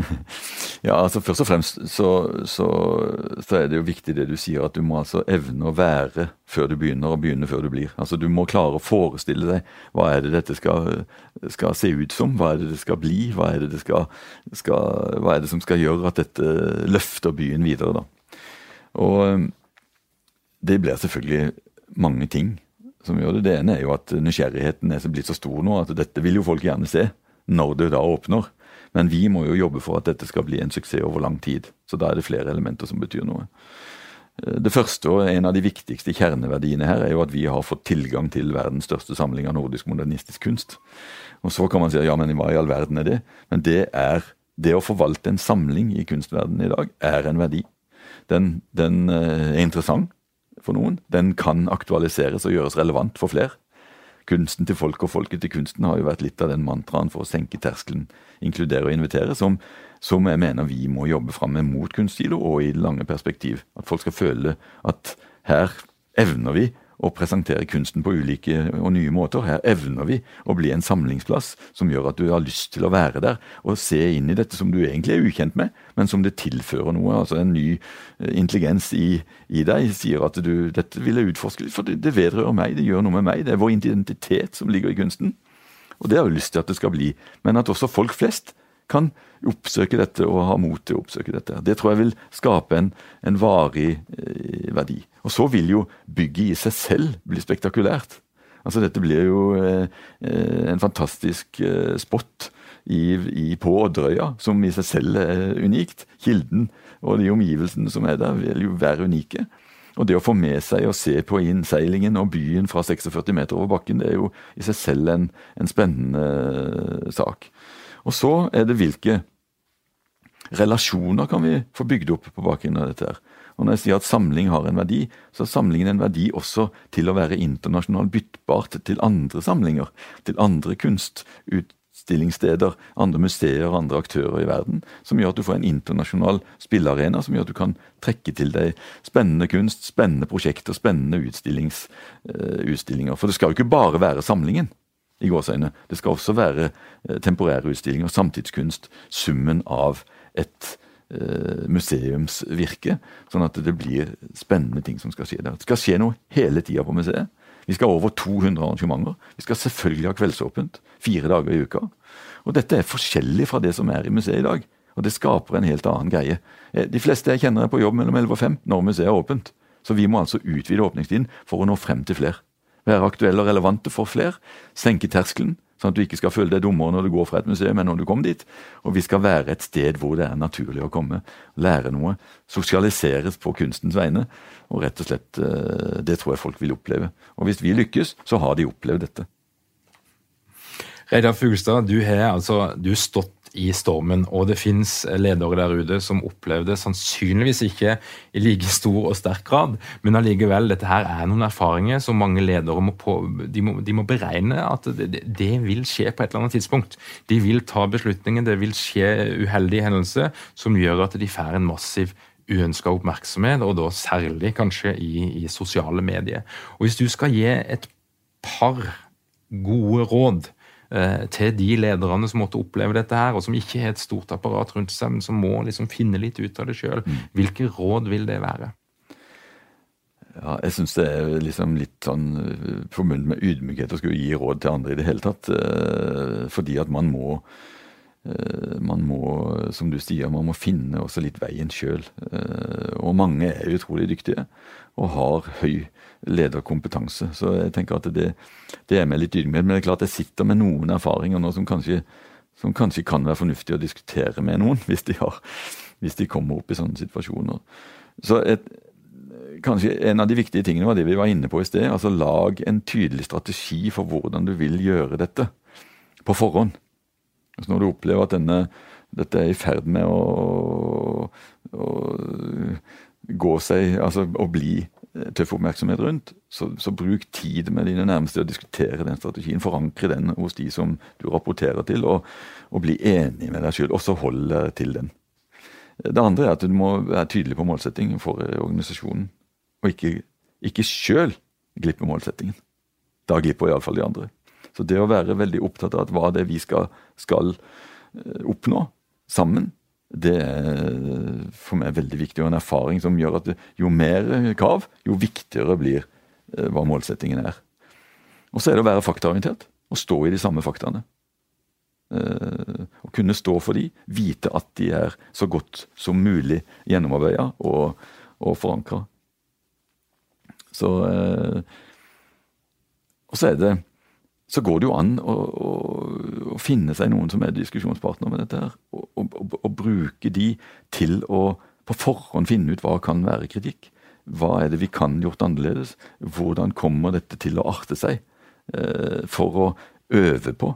Ja, altså Først og fremst så, så, så, er det jo viktig det du sier, at du må altså evne å være før du begynner, og begynne før du blir. Altså Du må klare å forestille deg hva er det dette skal, skal se ut som, hva er det det skal bli, hva er det, det skal, skal, hva er det som skal gjøre at dette løfter byen videre. da. Og det blir selvfølgelig mange ting som gjør det. Det ene er jo at nysgjerrigheten er blitt så stor nå at dette vil jo folk gjerne se når det da åpner. Men vi må jo jobbe for at dette skal bli en suksess over lang tid. Så da er det flere elementer som betyr noe. Det første og en av de viktigste kjerneverdiene her er jo at vi har fått tilgang til verdens største samling av nordisk modernistisk kunst. Og så kan man si ja, men hva i all verden er det? Men det er det å forvalte en samling i kunstverdenen i dag er en verdi. Den, den eh, er interessant for noen, den kan aktualiseres og gjøres relevant for flere. Kunsten til folk og folket til kunsten har jo vært litt av den mantraen for å senke terskelen, inkludere og invitere, som, som jeg mener vi må jobbe fram med mot kunstsilo og i det lange perspektiv. At folk skal føle at her evner vi å presentere kunsten på ulike og nye måter. Her evner vi å bli en samlingsplass som gjør at du har lyst til å være der og se inn i dette som du egentlig er ukjent med, men som det tilfører noe. altså En ny eh, intelligens i, i deg sier at du, dette vil jeg utforske for det, det vedrører meg, det gjør noe med meg. Det er vår identitet som ligger i kunsten. Og det har jeg lyst til at det skal bli. Men at også folk flest kan oppsøke dette og ha mot til å oppsøke dette. Det tror jeg vil skape en, en varig eh, verdi. Og så vil jo bygget i seg selv bli spektakulært. Altså Dette blir jo eh, eh en fantastisk eh, spot i, i, på Odderøya, som i seg selv er unikt. Kilden og de omgivelsene som er der, vil jo være unike. Og det å få med seg og se på innseilingen og byen fra 46 meter over bakken, det er jo i seg selv en, en spennende eh, sak. Og så er det hvilke relasjoner kan vi få bygd opp på bakgrunn av dette. her. Og Når jeg sier at samling har en verdi, så er samlingen en verdi også til å være internasjonalt byttbart til andre samlinger. Til andre kunstutstillingssteder, andre museer, andre aktører i verden. Som gjør at du får en internasjonal spillearena, som gjør at du kan trekke til deg spennende kunst, spennende prosjekter, spennende uh, utstillinger. For det skal jo ikke bare være samlingen i gåseøyne. Det skal også være eh, temporære utstillinger, samtidskunst, summen av et eh, museumsvirke. Sånn at det blir spennende ting som skal skje der. Det skal skje noe hele tida på museet. Vi skal ha over 200 arrangementer. Vi skal selvfølgelig ha kveldsåpent fire dager i uka. Og dette er forskjellig fra det som er i museet i dag. Og det skaper en helt annen greie. Eh, de fleste jeg kjenner er på jobb mellom 11 og 5 når museet er åpent. Så vi må altså utvide åpningstiden for å nå frem til flere være aktuelle og relevante for flere. Senke terskelen, sånn at du ikke skal føle deg dummere når du går fra et museum enn når du kommer dit. Og vi skal være et sted hvor det er naturlig å komme, lære noe, sosialiseres på kunstens vegne. Og rett og slett, eh, Det tror jeg folk vil oppleve. Og hvis vi lykkes, så har de opplevd dette. Reidar Fuglestad, du har altså du stått i stormen. Og det fins ledere der ute som opplevde sannsynligvis ikke i like stor og sterk grad, men allikevel, dette her er noen erfaringer som mange ledere må, på, de må, de må beregne at det, det, vil skje på et eller annet tidspunkt. De vil ta beslutninger, det vil skje uheldige hendelser som gjør at de får en massiv uønska oppmerksomhet, og da særlig kanskje i, i sosiale medier. Og Hvis du skal gi et par gode råd til de lederne som måtte oppleve dette her, og som ikke har et stort apparat rundt seg, men som må liksom finne litt ut av det sjøl. Mm. Hvilke råd vil det være? Ja, jeg syns det er liksom litt sånn eh, forbundet med ydmykhet å skulle gi råd til andre i det hele tatt. Eh, fordi at man må man må, som du sier, man må finne også litt veien sjøl. Og mange er utrolig dyktige og har høy lederkompetanse. Så jeg tenker at det, det er meg litt ydmyk. Men det er klart jeg sitter med noen erfaringer nå som kanskje, som kanskje kan være fornuftig å diskutere med noen, hvis de, har, hvis de kommer opp i sånne situasjoner. Så et, kanskje en av de viktige tingene var det vi var inne på i sted. altså Lag en tydelig strategi for hvordan du vil gjøre dette på forhånd. Altså Når du opplever at denne, dette er i ferd med å, å gå seg, altså å bli tøff oppmerksomhet rundt, så, så, bruk tid med dine nærmeste og diskutere den strategien. Forankre den hos de som du rapporterer til, og, og bli enig med deg sjøl. Og så hold til den. Det andre er at du må være tydelig på målsettingen for organisasjonen. Og ikke, ikke sjøl glippe målsettingen. Da glipper iallfall de andre. Så det å være veldig opptatt av hva det er vi skal, skal eh, oppnå sammen, det er for meg veldig viktig, og en erfaring som gjør at jo mer krav, jo viktigere blir eh, hva målsettingen er. Og så er det å være faktaorientert, og stå i de samme faktaene. Eh, å kunne stå for de, vite at de er så godt som mulig gjennomarbeida og, og forankra. Så eh, Og så er det så går det jo an å, å, å, finne seg noen som er diskusjonspartner med dette. her, og, og, og, bruke de til å på forhånd finne ut hva kan være kritikk. Hva er det vi kan gjort annerledes? Hvordan kommer dette til å arte seg? Eh, for å øve på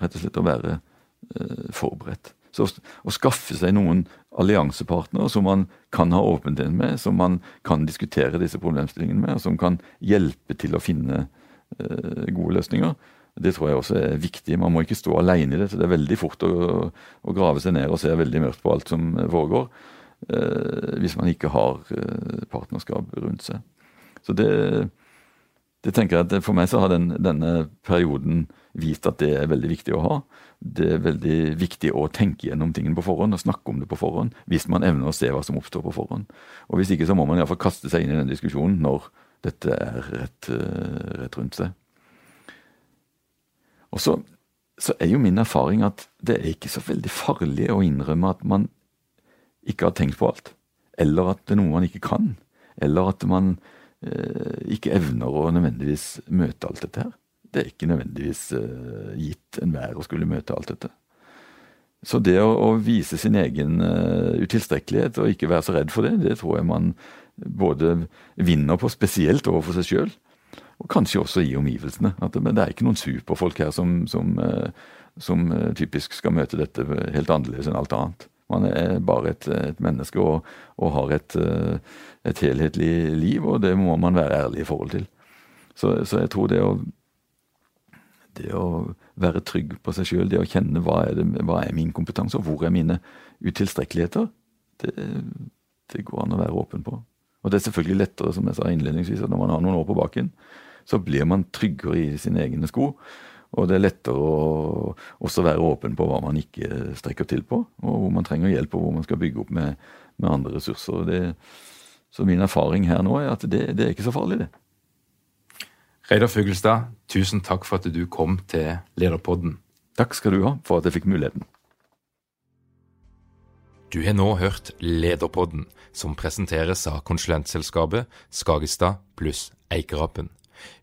rett og slett å være eh, forberedt. Så å skaffe seg noen alliansepartnere som man kan ha åpenhet med, som man kan diskutere disse problemstillingene med, og som kan hjelpe til å finne eh, gode løsninger, det tror jeg også er viktig. Man må ikke stå alene i det. så Det er veldig fort å, å grave seg ned og se veldig mørkt på alt som foregår, eh, hvis man ikke har eh, partnerskap rundt seg. Så det, det tenker jeg at For meg så har den, denne perioden vist at det er veldig viktig å ha. Det er veldig viktig å tenke gjennom tingene på forhånd og snakke om det på forhånd, hvis man evner å se hva som oppstår på forhånd. Og Hvis ikke så må man iallfall kaste seg inn i den diskusjonen når dette er rett, eh, rett rundt seg. Og så, så, er jo min erfaring at det er ikke så veldig farlig å innrømme at man ikke har tenkt på alt. Eller at det er noe man ikke kan. Eller at man eh, ikke evner å nødvendigvis møte alt dette her det er ikke nødvendigvis eh, gitt enhver å skulle møte alt dette. Så det å, å vise sin egen uh, utilstrekkelighet og ikke være så redd for det, det tror jeg man både vinner på, spesielt overfor seg sjøl, og kanskje også i omgivelsene. At det, det er ikke noen superfolk her som, som, uh, som typisk skal møte dette helt annerledes enn alt annet. Man er bare et, et menneske og, og har et, et, helhetlig liv, og det må man være ærlig i forhold til. Så, så jeg tror det å det å være trygg på seg sjøl, det å kjenne hva er, det, hva er, min kompetanse, og hvor er mine utilstrekkeligheter, det, det, går an å være åpen på. Og det er selvfølgelig lettere, som jeg sa innledningsvis, at når man har noen år på baken, så blir man tryggere i sine egne sko. Og det er lettere å også være åpen på hva man ikke strekker til på, og hvor man trenger hjelp, og hvor man skal bygge opp med, med andre ressurser. Det, så min erfaring her nå er at det, det er ikke så farlig, det. Reidar Fuglestad, tusen takk for at du kom til Lederpodden. Takk skal du ha for at jeg fikk muligheten. Du har nå hørt Lederpodden, som presenteres av konsulentselskapet Skagestad pluss Eikerapen.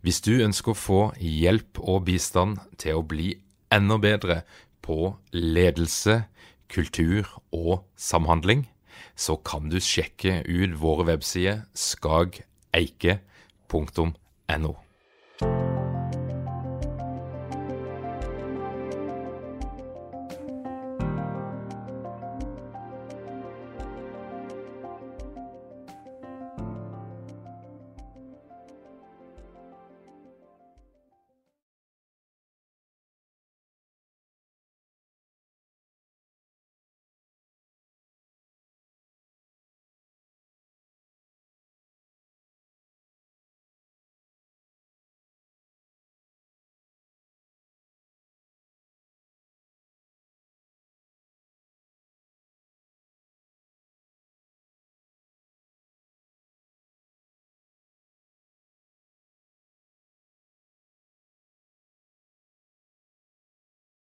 Hvis du ønsker å få hjelp og bistand til å bli enda bedre på ledelse, kultur og samhandling, så kan du sjekke ut våre websider skageike.no.